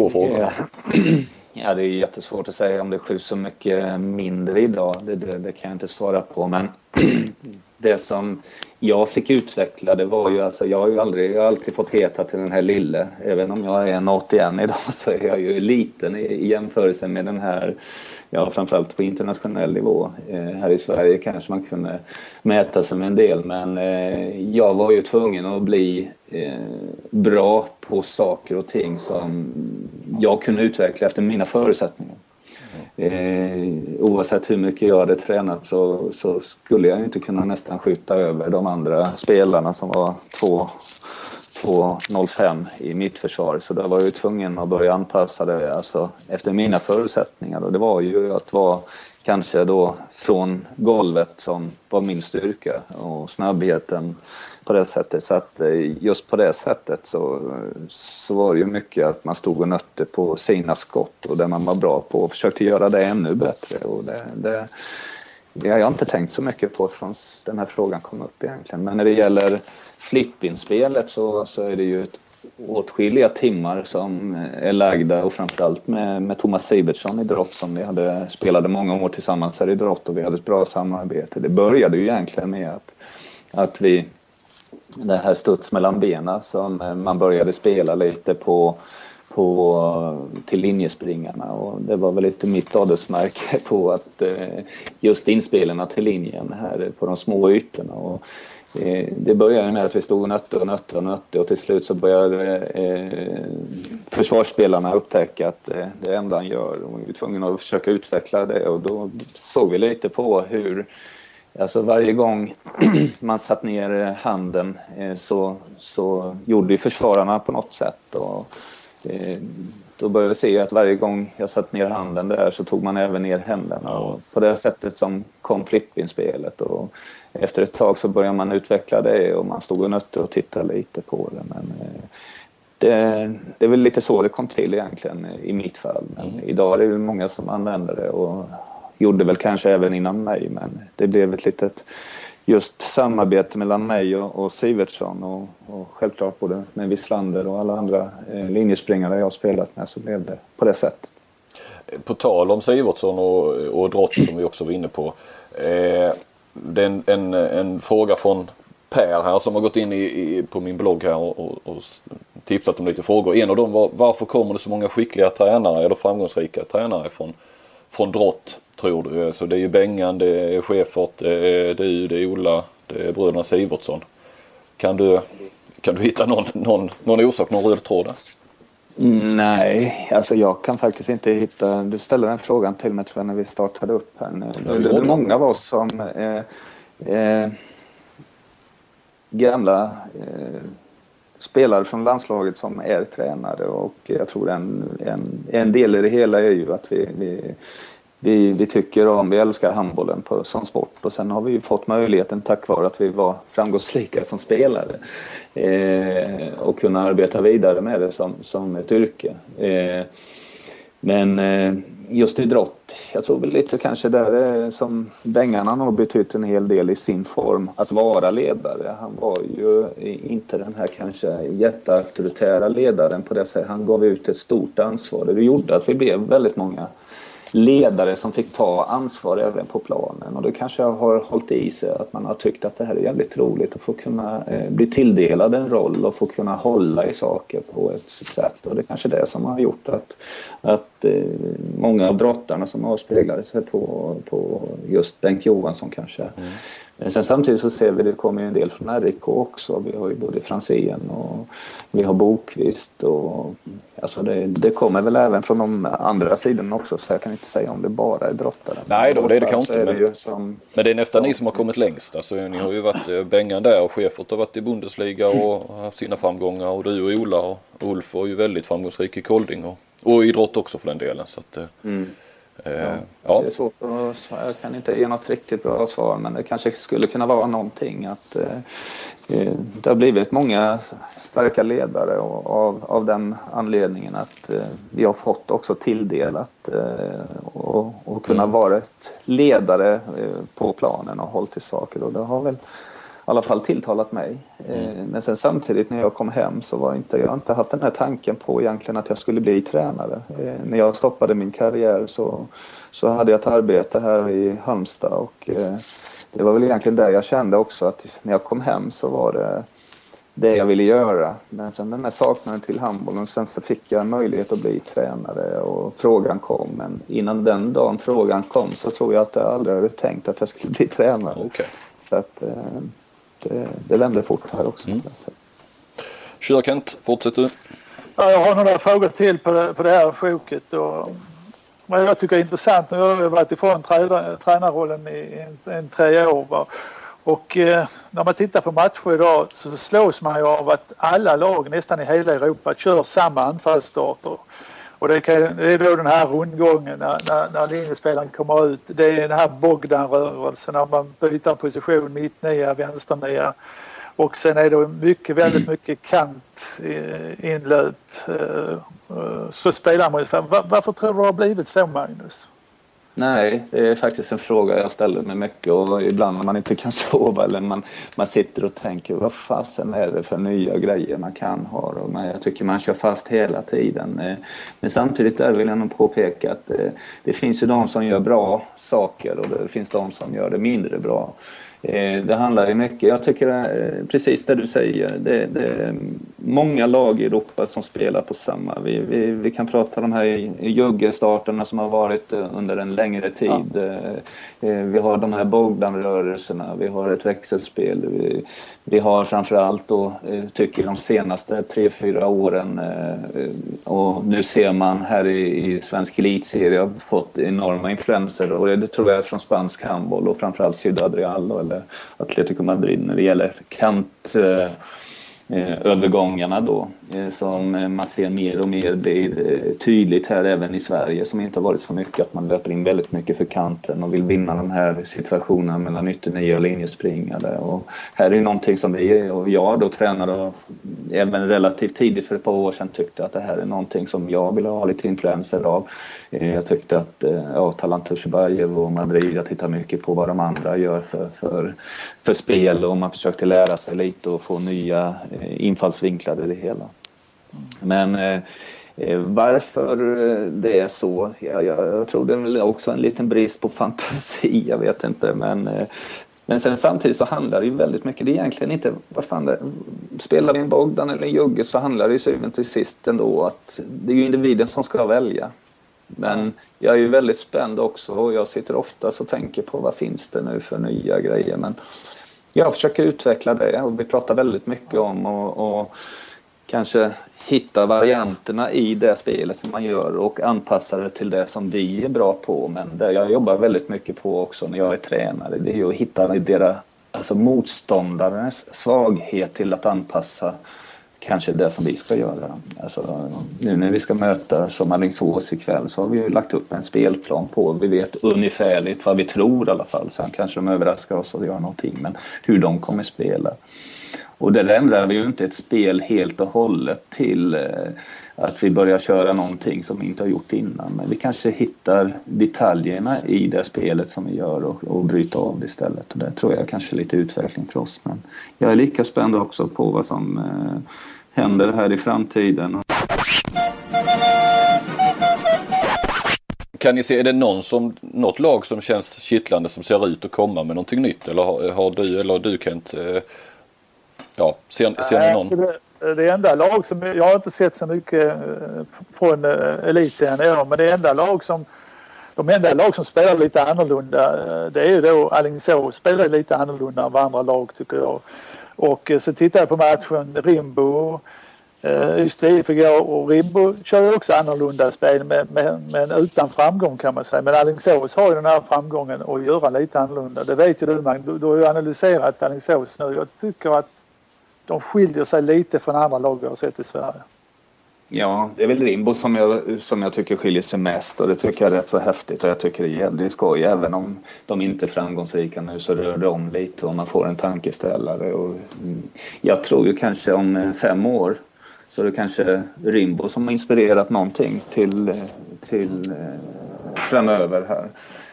Två frågor. Ja. <clears throat> ja, det är jättesvårt att säga om det skjuts så mycket mindre idag. Det, det, det kan jag inte svara på men <clears throat> det som jag fick utveckla det var ju alltså, jag har ju aldrig, jag har alltid fått heta till den här lille. Även om jag är en 81 idag <laughs> så är jag ju liten i, i jämförelse med den här, ja framförallt på internationell nivå. Eh, här i Sverige kanske man kunde mäta sig med en del men eh, jag var ju tvungen att bli eh, bra på saker och ting som jag kunde utveckla efter mina förutsättningar. Eh, oavsett hur mycket jag hade tränat så, så skulle jag inte kunna nästan skjuta över de andra spelarna som var 2.05 i mitt försvar. Så då var jag tvungen att börja anpassa det alltså, efter mina förutsättningar. Och det var ju att vara kanske då från golvet som var min styrka och snabbheten på det sättet. Så att eh, just på det sättet så, så var det ju mycket att man stod och nötte på sina skott och det man var bra på och försökte göra det ännu bättre. Och det, det, det har jag inte tänkt så mycket på från den här frågan kom upp egentligen. Men när det gäller flippinspelet så, så är det ju ett åtskilliga timmar som är lagda och framförallt med, med Thomas Sivertsson i Drott som vi hade spelade många år tillsammans här i Drott och vi hade ett bra samarbete. Det började ju egentligen med att, att vi det här studs mellan benen som eh, man började spela lite på, på, till linjespringarna. Och det var väl lite mitt adelsmärke <laughs> på att eh, just inspelarna till linjen här på de små ytorna. Och, eh, det började med att vi stod och nötte och nötte och nötte och till slut så började eh, försvarsspelarna upptäcka att eh, det enda han gör. Och vi var tvungna att försöka utveckla det. Och då såg vi lite på hur Alltså varje gång <clears throat> man satt ner handen eh, så, så gjorde försvararna på något sätt. Och, eh, då började vi se att varje gång jag satt ner handen där så tog man även ner händerna. Och på det sättet som kom flippinspelet. Och efter ett tag så började man utveckla det och man stod och nötte och tittade lite på det. Men eh, det, det är väl lite så det kom till egentligen i mitt fall. Men mm. idag är det många som använder det och gjorde väl kanske även innan mig men det blev ett litet just samarbete mellan mig och, och Sivertsson och, och självklart både med Wislander och alla andra eh, linjespringare jag spelat med så blev det på det sättet. På tal om Sivertsson och, och Drott som vi också var inne på. Eh, det är en, en, en, fråga från Per här som har gått in i, i på min blogg här och, och, och, tipsat om lite frågor. En av dem var varför kommer det så många skickliga tränare eller framgångsrika tränare från från Drott tror du? Så det är ju Bengan, det är Schäfert, det är du, det är Ola, det är bröderna Sivertsson. Kan du, kan du hitta någon, någon, någon orsak, någon röd tråd där? Nej, alltså jag kan faktiskt inte hitta... Du ställde den frågan till mig tror jag när vi startade upp här nu. Det är många av oss som är eh, gamla eh, spelare från landslaget som är tränare och jag tror en, en, en del i det hela är ju att vi, vi vi, vi tycker om, vi älskar handbollen på, som sport och sen har vi ju fått möjligheten tack vare att vi var framgångsrika som spelare eh, och kunna arbeta vidare med det som, som ett yrke. Eh, men eh, just idrott, jag tror väl lite kanske där eh, som Bengan har betytt en hel del i sin form att vara ledare. Han var ju eh, inte den här kanske jätteauktoritära ledaren på det sättet. Han gav ut ett stort ansvar. och Det gjorde att vi blev väldigt många ledare som fick ta ansvar även på planen. Och det kanske har hållit i sig att man har tyckt att det här är jävligt roligt att få kunna eh, bli tilldelad en roll och få kunna hålla i saker på ett sätt. Och det är kanske det som har gjort att, att eh, många av brottarna som avspeglade sig på, på just Bengt Johansson kanske mm sen samtidigt så ser vi det kommer en del från RIK också. Vi har ju både Franzén och vi har Bokvist och alltså det, det, kommer väl även från de andra sidorna också så jag kan inte säga om det bara är brottare. Nej då, det är det kanske inte. Men, som, men det är nästan ni som har kommit längst. Alltså, ni har ju varit eh, Bengan där och Schäfert har varit i Bundesliga och haft sina framgångar och du och Ola och Ulf var ju väldigt framgångsrik i Kolding och, och idrott också för den delen. Så att, eh, mm. Ja, ja. Det är svårt att, jag kan inte ge något riktigt bra svar men det kanske skulle kunna vara någonting att eh, eh det har blivit många starka ledare av, av den anledningen att eh, vi har fått också tilldelat eh, och, och kunna mm. vara ledare eh, på planen och hållit i saker och det har väl i alla fall tilltalat mig. Eh, mm. Men sen samtidigt när jag kom hem så var inte, jag har inte haft den här tanken på egentligen att jag skulle bli tränare. Eh, när jag stoppade min karriär så, så hade jag ett arbete här i Halmstad och eh, det var väl egentligen där jag kände också att när jag kom hem så var det det jag ville göra. Men sen den här saknaden till handbollen, sen så fick jag en möjlighet att bli tränare och frågan kom. Men innan den dagen frågan kom så tror jag att jag aldrig hade tänkt att jag skulle bli tränare. Okay. Så att, det, det vände fort här också. Mm. Kör Kent, fortsätt du. Ja, jag har några frågor till på det, på det här sjoket. Och vad jag tycker är intressant, nu har jag varit ifrån tränarrollen i en, en tre år. Va? Och eh, när man tittar på matcher idag så slås man ju av att alla lag nästan i hela Europa kör samma anfallsstarter. Och det, kan, det är då den här rundgången när, när, när linjespelaren kommer ut. Det är den här Bogdan-rörelsen när man byter position, mittnia, vänsternia. Och sen är det mycket, väldigt mycket kant inlöp. Eh, eh, så spelar man ju. Varför tror du det har blivit så Magnus? Nej, det är faktiskt en fråga jag ställer mig mycket och ibland när man inte kan <laughs> sova eller man, man sitter och tänker vad fasen är det för nya grejer man kan ha och man, jag tycker man kör fast hela tiden. Eh, men samtidigt där vill jag nog påpeka att det, det finns ju de som gör bra saker och det finns de som gör det mindre bra. Eh, det handlar ju mycket, jag tycker eh, precis det du säger, det, det är många lag i Europa som spelar på samma. Vi, vi, vi kan prata om de här juggestarterna som har varit eh, under en längre tid. Ja. Vi har de här Bogdan-rörelserna, vi har ett växelspel. Vi, vi har framförallt då, tycker de senaste tre, fyra åren och nu ser man här i, i svensk elitserie har fått enorma influenser och det tror jag är från spansk handboll och framförallt Ciudad Real Atletico Madrid när det gäller kant eh, eh, övergångarna då eh, som man ser mer och mer blir tydligt här även i Sverige som inte har varit så mycket att man löper in väldigt mycket för kanten och vill vinna de här situationerna mellan ytternio och linjespringare och här är någonting som vi och jag då tränade och även relativt tidigt för ett par år sedan tyckte att det här är någonting som jag vill ha lite influenser av. Eh, jag tyckte att eh, ja, Talant Tushibajev och Madrid, jag tittar mycket på vad de andra gör för, för, för spel och man försökte lära sig lite och få nya eh, infallsvinklar i det hela. Men varför det är så, ja, jag tror det är väl också en liten brist på fantasi, jag vet inte. Men, men sen samtidigt så handlar det ju väldigt mycket, det är egentligen inte, vad fan det, spelar vi en Bogdan eller en Jugge så handlar det ju syvende till sist ändå att det är ju individen som ska välja. Men jag är ju väldigt spänd också och jag sitter ofta och tänker på vad finns det nu för nya grejer. Men jag försöker utveckla det och vi pratar väldigt mycket om och, och kanske hitta varianterna i det spelet som man gör och anpassa det till det som vi är bra på. Men det jag jobbar väldigt mycket på också när jag är tränare det är ju att hitta deras, alltså motståndarens svaghet till att anpassa kanske det som vi ska göra. Alltså, nu när vi ska möta som Alingsås ikväll så har vi ju lagt upp en spelplan på. Vi vet ungefärligt vad vi tror i alla fall. Sen kanske de överraskar oss och gör någonting. Men hur de kommer spela. Och där ändrar vi ju inte ett spel helt och hållet till eh, att vi börjar köra någonting som vi inte har gjort innan. Men vi kanske hittar detaljerna i det spelet som vi gör och, och bryter av det istället. Och det tror jag kanske är lite utveckling för oss. Men jag är lika spänd också på vad som eh, händer här i framtiden. Kan ni se, är det någon som, något lag som känns kittlande som ser ut att komma med någonting nytt? Eller har, har du eller du Kent, eh, ja, ser, ser ni någon? Eh, det, enda lag som, jag har inte sett så mycket eh, från eh, elitserien i år, men det enda lag som de enda lag som spelar lite annorlunda det är ju då Alingsås spelar lite annorlunda än vad andra lag tycker jag. Och så tittar jag på matchen Rimbo Ystad IF igår och Rimbo kör ju också annorlunda spel men, men, men, utan framgång kan man säga. Men Alingsås har ju den här framgången att göra lite annorlunda. Det vet ju du Magnus. Du, du har ju analyserat Alingsås nu. Jag tycker att de skiljer sig lite från andra lag vi har sett i Sverige. Ja, det är väl Rimbo som jag, som jag tycker skiljer sig mest och det tycker jag är rätt så häftigt och jag tycker det är jävligt skoj. Även om de inte är framgångsrika nu så rör det om lite och man får en tankeställare. Och mm. jag tror ju kanske om eh, fem år så är det kanske Rimbo som har inspirerat någonting till, eh, till eh, framöver här.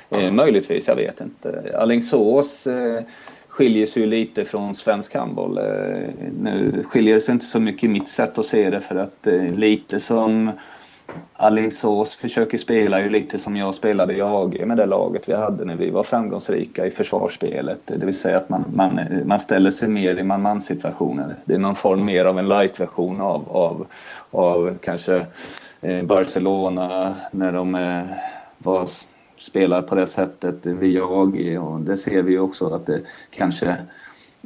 Eh, möjligtvis, jag vet inte. Alingsås eh, skiljer sig ju lite från svensk handboll. Eh, nu skiljer det sig inte så mycket i mitt sätt att se det för att eh, lite som Alingsås försöker spela ju lite som jag spelade i AG med det laget vi hade när vi var framgångsrika i försvarsspelet. Det vill säga att man, man, man ställer sig mer i man-man situationer. Det är någon form mer av en light-version av, av, av kanske eh, Barcelona när de var, spelar på det sättet via AG och det ser vi också att det kanske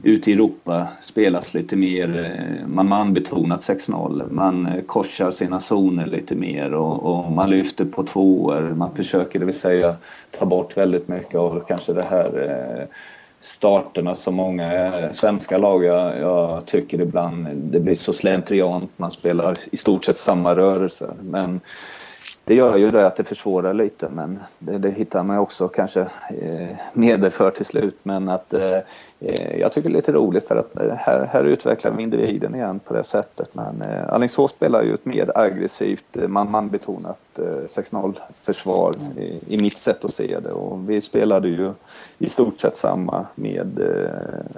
ute i Europa spelas lite mer man-man-betonat 6-0. Man eh, korsar sina zoner lite mer och, och, man lyfter på tvåor. Man försöker, det vill säga, ta bort väldigt mycket av kanske det här eh, starterna som många svenska lag jag, jag, tycker ibland det blir så slentriant. Man spelar i stort sett samma rörelser. Men det gör ju det att det försvårar lite men det, det hittar man också kanske eh, medel för till slut. Men att eh, eh jag tycker det är lite roligt för att eh, här, här utvecklar vi individen igen på det sättet. Men eh, Alingsås spelar ju ett mer aggressivt man-man-betonat eh, 6-0 eh, försvar i, i, mitt sätt att se det och vi spelade ju i stort sett samma med,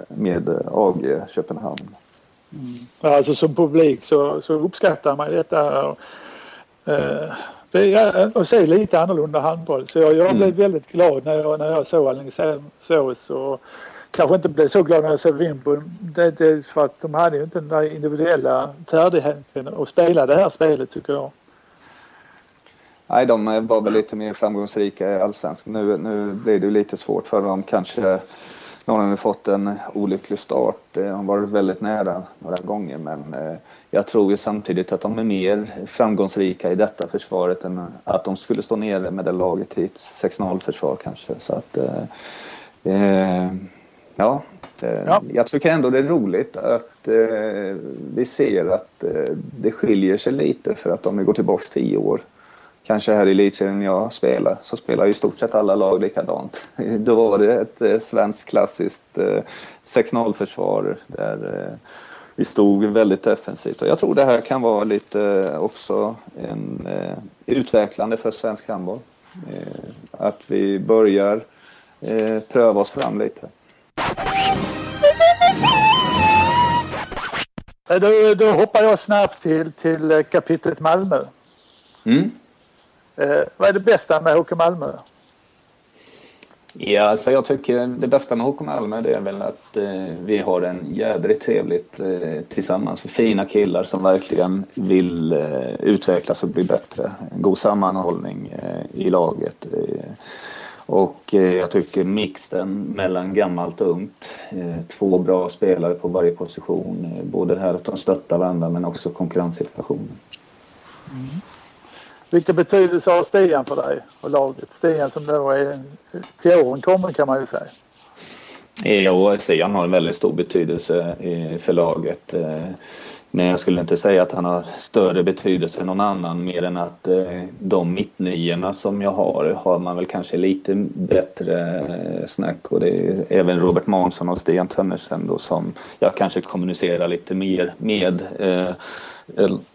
med AG Köpenhamn. Mm. Alltså som publik så, så uppskattar man detta. Eh, det är att se lite annorlunda handboll. Så jag, jag mm. blev väldigt glad när jag, när jag såg Alingsås och kanske inte blev så glad när jag såg Wimbledon. Det, det för att de hade ju inte den där individuella färdigheten att spela det här spelet tycker jag. Nej, de var väl lite mer framgångsrika i allsvenskan. Nu, nu blir det ju lite svårt för dem kanske nu har de fått en olycklig start. De har varit väldigt nära några gånger men eh, jag tror ju samtidigt att de är mer framgångsrika i detta försvaret än att de skulle stå nere med det laget i ett 6-0 försvar kanske. Så att, eh, eh ja, ja, jag tycker ändå det är roligt att eh, vi ser att eh, det skiljer sig lite för att om vi går tillbaks tio år kanske här i elitserien jag spelar så spelar i stort sett alla lag likadant. <laughs> Då var det ett eh, svenskt klassiskt eh, 6-0 försvar där eh, vi stod väldigt defensivt och jag tror det här kan vara lite eh, också en eh, utvecklande för svensk handboll. Eh, att vi börjar pröva oss fram lite. Då, då hoppar jag snabbt till, till kapitlet Malmö. Mm. Eh, vad är det bästa med HK Malmö? Ja, alltså jag tycker det bästa med HK Malmö det är väl att eh, vi har en jädrigt trevligt eh, tillsammans. Fina killar som verkligen vill eh, utvecklas och bli bättre. En god sammanhållning eh, i laget. Eh, och eh, jag tycker mixen mellan gammalt och ungt. två bra spelare på varje position. både här att de stöttar varandra men också konkurrenssituationen. Mm. Vilken betydelse har Stian för dig och laget? Stian som då är till åren kommen kan man ju säga. Jo, Stian har en väldigt stor betydelse för laget. Eh, men jag skulle inte säga att han har större betydelse än någon annan mer än att eh, de mittniorna som jag har har man väl kanske lite bättre eh, snack och det är även Robert Månsson och Stian Tönnersen då som jag kanske kommunicerar lite mer med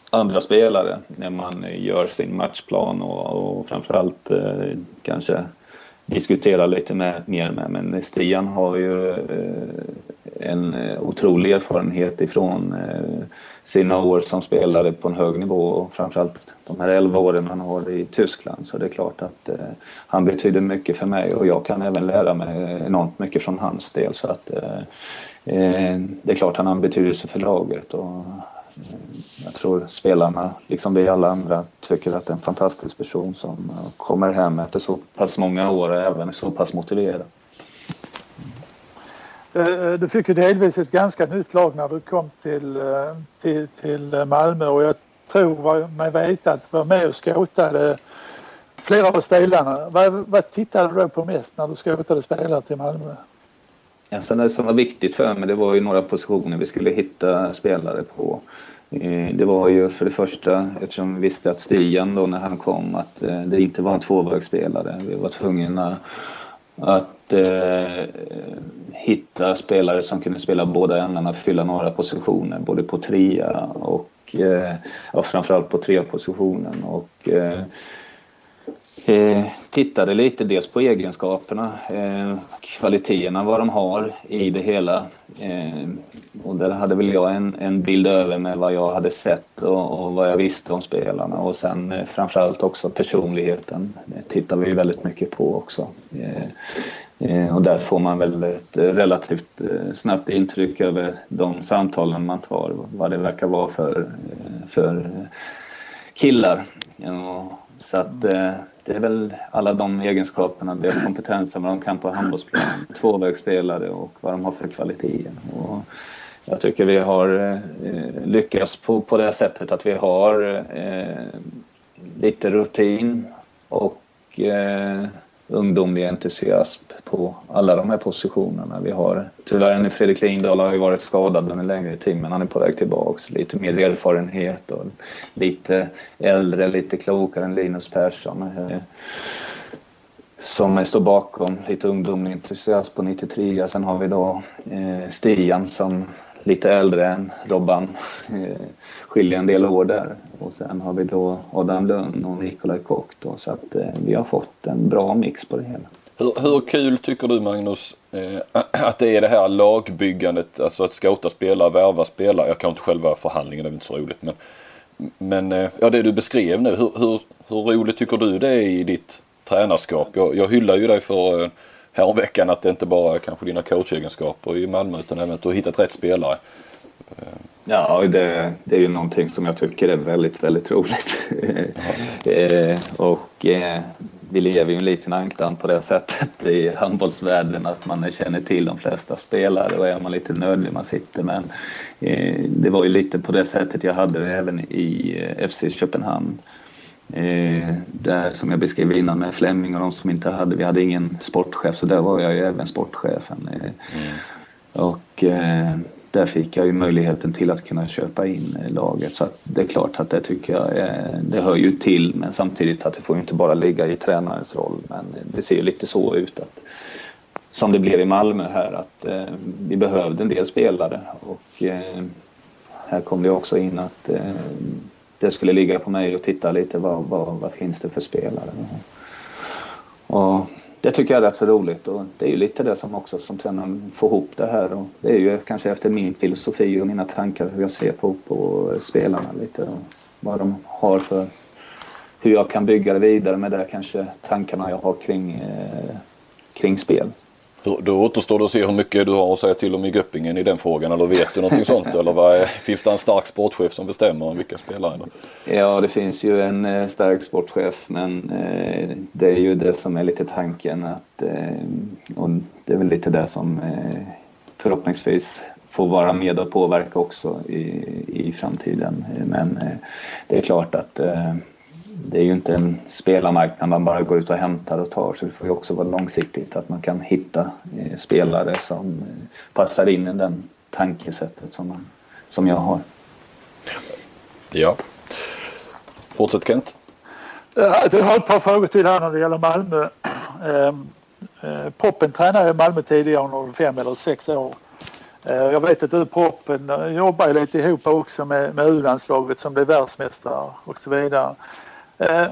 andra spelare när man gör sin matchplan och, och framförallt eh, kanske diskutera lite med, mer med. Men Stian har ju eh, en eh, otrolig erfarenhet ifrån eh, sina år som spelare på en hög nivå och framförallt de här 11 åren han har i Tyskland. Så det är klart att eh, han betyder mycket för mig och jag kan även lära mig enormt mycket från hans del. Så att eh, eh det är klart han har en betydelse för laget och jag tror spelarna, liksom vi alla andra, tycker att det är en fantastisk person som kommer hem efter så pass många år och även är så pass motiverad. Eh, du fick ju delvis ett ganska nytt lag när du kom till, eh, till, till Malmö och jag tror mig veta att du var med och skåtade flera av spelarna. Vad, vad tittade du då på mest när du skåtade spelare till Malmö? Alltså det som var viktigt för mig det var ju några positioner vi skulle hitta spelare på. Eh, det var ju för det första, eftersom vi visste att Stian då när han kom, att eh, det inte var en tvåvägsspelare. Vi var tvungna att eh, hitta spelare som kunde spela båda ändarna, fylla några positioner, både på trea och eh, ja, framförallt på trea positionen. Och, eh, Eh, tittade lite dels på egenskaperna, eh, kvaliteterna, vad de har i det hela. Eh, och där hade väl jag en, en bild över med vad jag hade sett och, och vad jag visste om spelarna. Och sen eh, framförallt också personligheten det tittar vi väldigt mycket på också. Eh, eh, och där får man väl ett relativt snabbt intryck över de samtalen man tar, vad det verkar vara för, för killar. Så att det är väl alla de egenskaperna, deras kompetensen, vad de kan på handbollsplanen, tvåvägsspelare och vad de har för kvaliteter. Och jag tycker vi har eh, lyckats på, på det sättet att vi har eh, lite rutin och eh, ungdomlig entusiasm på alla de här positionerna. Vi har tyvärr nu Fredrik Lindahl har ju varit skadad en längre tid men han är på väg tillbaks. Lite mer erfarenhet och lite äldre, lite klokare än Linus Persson. Eh, som står bakom lite ungdomlig entusiasm på 93. Sen har vi då eh, Stian som lite äldre än Robban. Eh, skilja en del år där. Och sen har vi då Adam Lönn och Nikolaj Kock då, så att eh, vi har fått en bra mix på det hela. Hur, hur kul tycker du Magnus eh, <clears throat> att det är det här lagbyggandet, alltså att scouta spelare, värva spelare. Jag kan inte själva förhandlingen, det är inte så roligt. Men, men eh, ja, det du beskrev nu, hur, hur, hur roligt tycker du det är i ditt tränarskap? Jag, jag hyllar ju dig för eh, häromveckan att det inte bara är kanske dina coachegenskaper i Malmö utan även att du har hittat rätt spelare. Ja, det, det är ju någonting som jag tycker är väldigt, väldigt roligt. <laughs> eh, och eh, vi lever ju en liten ankdan på det sättet i handbollsvärlden att man känner till de flesta spelare och är man lite nödlig man sitter. Men eh, det var ju lite på det sättet jag hade det även i eh, FC Köpenhamn. Eh, där som jag beskrev innan med Flemming och de som inte hade, vi hade ingen sportchef så där var jag ju även sportchefen. Eh, mm. Och där fick jag ju möjligheten till att kunna köpa in laget. Så det är klart att det tycker jag är, det hör ju till men samtidigt att det får ju inte bara ligga i tränarens roll. Men det ser ju lite så ut att som det blev i Malmö här att eh, vi behövde en del spelare och eh, här kom det också in att eh, det skulle ligga på mig och titta lite vad, vad, vad finns det för spelare. Och det tycker jag är rätt så roligt och det är ju lite det som också som tränaren får ihop det här och det är ju kanske efter min filosofi och mina tankar hur jag ser på, på spelarna lite och vad de har för hur jag kan bygga det vidare med det kanske tankarna jag har kring, eh, kring spel. Då återstår det att se hur mycket du har att säga till om i Göppingen i den frågan. Eller vet du någonting sånt? Eller vad är, finns det en stark sportchef som bestämmer om vilka spelare? Ja, det finns ju en eh, stark sportchef. Men eh, det är ju det som är lite tanken. Att, eh, och det är väl lite det som eh, förhoppningsvis får vara med och påverka också i, i framtiden. Men eh, det är klart att eh, det är ju inte en spelarmarknad man bara går ut och hämtar och tar så det får ju också vara långsiktigt att man kan hitta eh, spelare som eh, passar in i den tankesättet som, man, som jag har. Ja. Fortsätt Kent. Jag har ett par frågor till här när det gäller Malmö. Ehm, eh, Poppen tränade i Malmö tidigare under fem eller sex år. Jag vet att du Proppen jobbar lite ihop också med, med U-landslaget som blev världsmästare och så vidare. Eh,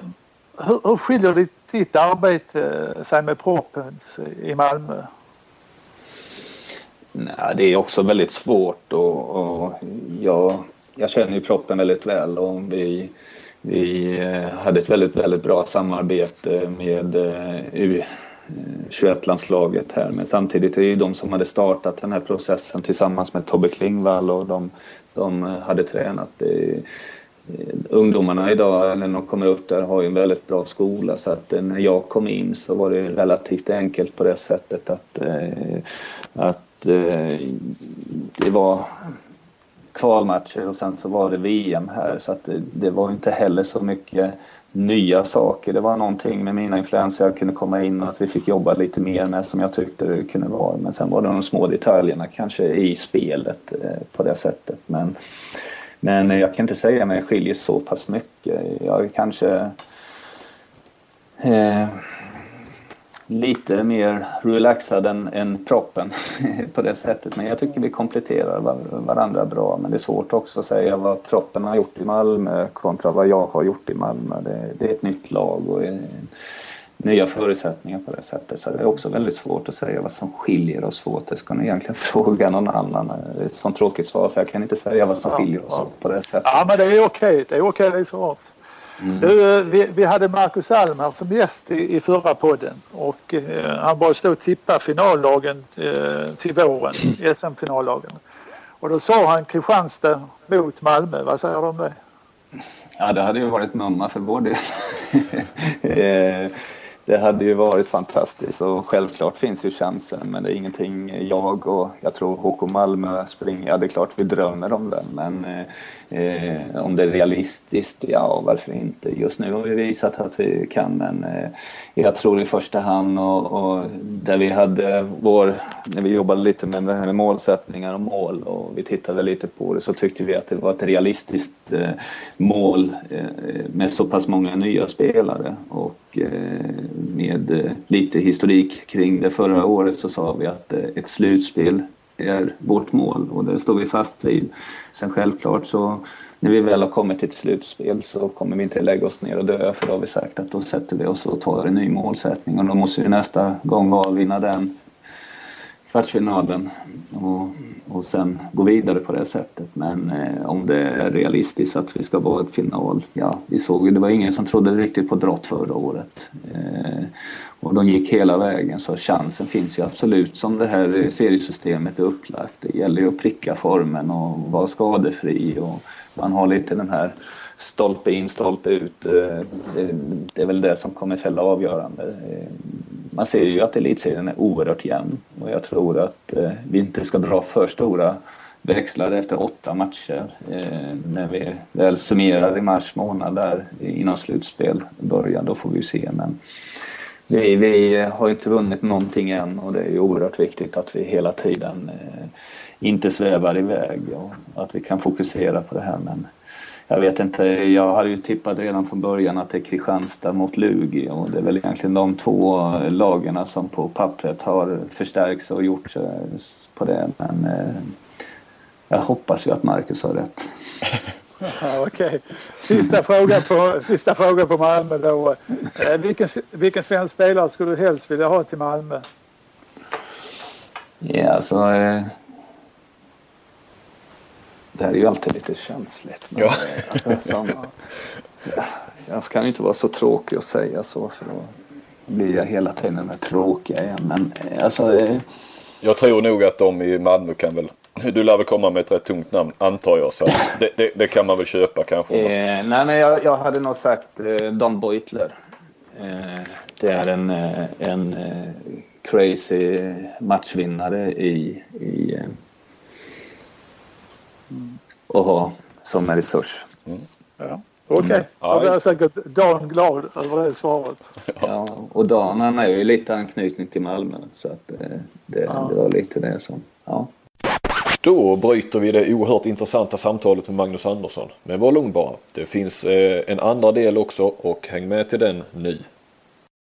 hur, hur skiljer ditt, ditt arbete eh, sig med Proppens i Malmö? Nej, det är också väldigt svårt och, och jag, jag känner ju Proppen väldigt väl och vi, vi eh, hade ett väldigt, väldigt bra samarbete med eh, U 21-landslaget här. Men samtidigt är det ju de som hade startat den här processen tillsammans med Tobbe Klingvall och de, de hade tränat. Det, Eh, ungdomarna idag när de kommer upp där har ju en väldigt bra skola så att eh, när jag kom in så var det relativt enkelt på det sättet att, eh, att det var kvalmatcher och sen så var det VM här så att det, det var inte heller så mycket nya saker. Det var någonting med mina influenser jag kunde komma in och att vi fick jobba lite mer med som jag tyckte det kunde vara. Men sen var det de små detaljerna kanske i spelet på det sättet. Men men jag kan inte säga att jag skiljer så pass mycket. Jag är kanske eh, lite mer relaxad än, än proppen <laughs> på det sättet. Men jag tycker vi kompletterar var, varandra bra. Men det är svårt också att säga vad proppen har gjort i Malmö kontra vad jag har gjort i Malmö. Det, det är ett nytt lag och en, nya förutsättningar på det sättet. Så det är också väldigt svårt att säga vad som skiljer oss åt. Det ska ni egentligen <laughs> fråga någon annan. Det är ett sånt tråkigt svar för jag kan inte säga vad som skiljer oss åt på det sättet. Ja men det är okej. Det är okej, det är svaret. Mm. Du, vi, vi, hade Marcus Alm här som gäst i, i förra podden och eh, han bara stod och tippa finallagen eh, till våren, SM-finallagen. Och då sa han Kristianstad mot Malmö. Vad säger du om det? Ja, det hade ju varit mumma för vår del. <laughs> Det hade ju varit fantastiskt och självklart finns ju chansen men det är ingenting jag och jag tror HK Malmö springer, ja det är klart vi drömmer om den men eh, eh, om det är realistiskt, ja varför inte. Just nu har vi visat att vi kan men eh, jag tror i första hand och, och, där vi hade vår, när vi jobbade lite med, med målsättningar och mål och vi tittade lite på det så tyckte vi att det var ett realistiskt eh, mål eh, med så pass många nya spelare och eh, med eh, lite historik kring det förra året så sa vi att eh, ett slutspel är vårt mål och det står vi fast vid. Sen självklart så när vi väl har kommit till ett slutspel så kommer vi inte lägga oss ner och dö för då har vi sagt att då sätter vi oss och tar en ny målsättning och då måste vi nästa gång vara vinna den kvartsfinalen och, och sen gå vidare på det sättet. Men eh, om det är realistiskt att vi ska vara ett final, ja vi såg ju, det var ingen som trodde riktigt på drott förra året. Eh, och de gick hela vägen så chansen finns ju absolut som det här seriesystemet är upplagt. Det gäller ju att pricka formen och vara skadefri och man har lite den här stolpe in, stolpe ut. Eh, det är väl det som kommer fälla avgörande. Eh, man ser ju att elitserien är oerhört jämn och jag tror att eh, vi inte ska dra för stora växlar efter åtta matcher. Eh, när vi väl summerar i mars månad där innan slutspel börjar, då får vi se. Men vi, vi har inte vunnit någonting än och det är ju oerhört viktigt att vi hela tiden eh, inte svävar iväg och att vi kan fokusera på det här. Men jag vet inte, jag hade ju tippat redan från början att det är Kristianstad mot Lugi och det är väl egentligen de två lagarna som på pappret har förstärkts och gjort på det. Men eh, jag hoppas ju att Marcus har rätt. <laughs> Okej. Okay. Sista fråga på, sista fråga på Malmö då. Eh, vilken, vilken svensk spelare skulle du helst vilja ha till Malmö? Ja, alltså... Eh, det här är ju alltid lite känsligt. Men ja. alltså, som, jag kan ju inte vara så tråkig och säga så. För då, blir jag hela tiden tråkiga igen. Men alltså... Eh, jag tror nog att de i Malmö kan väl du lär väl komma med ett rätt tungt namn antar jag. Så det, det, det kan man väl köpa kanske. Eh, nej, nej jag, jag, hade nog sagt eh, Don Beutler. Eh, det är en, eh, en eh, crazy matchvinnare i, i eh, att ha som en resurs. Mm. Ja. Okej, okay. mm. då blir säkert Dan glad över det svaret. <laughs> Ja, och Dan han är ju lite anknytning till Malmö så att det, ja. det var lite det som, ja. Då bryter vi det oerhört intressanta samtalet med Magnus Andersson. Men var lugn bara. Det finns eh, en andra del också och häng med till den nu.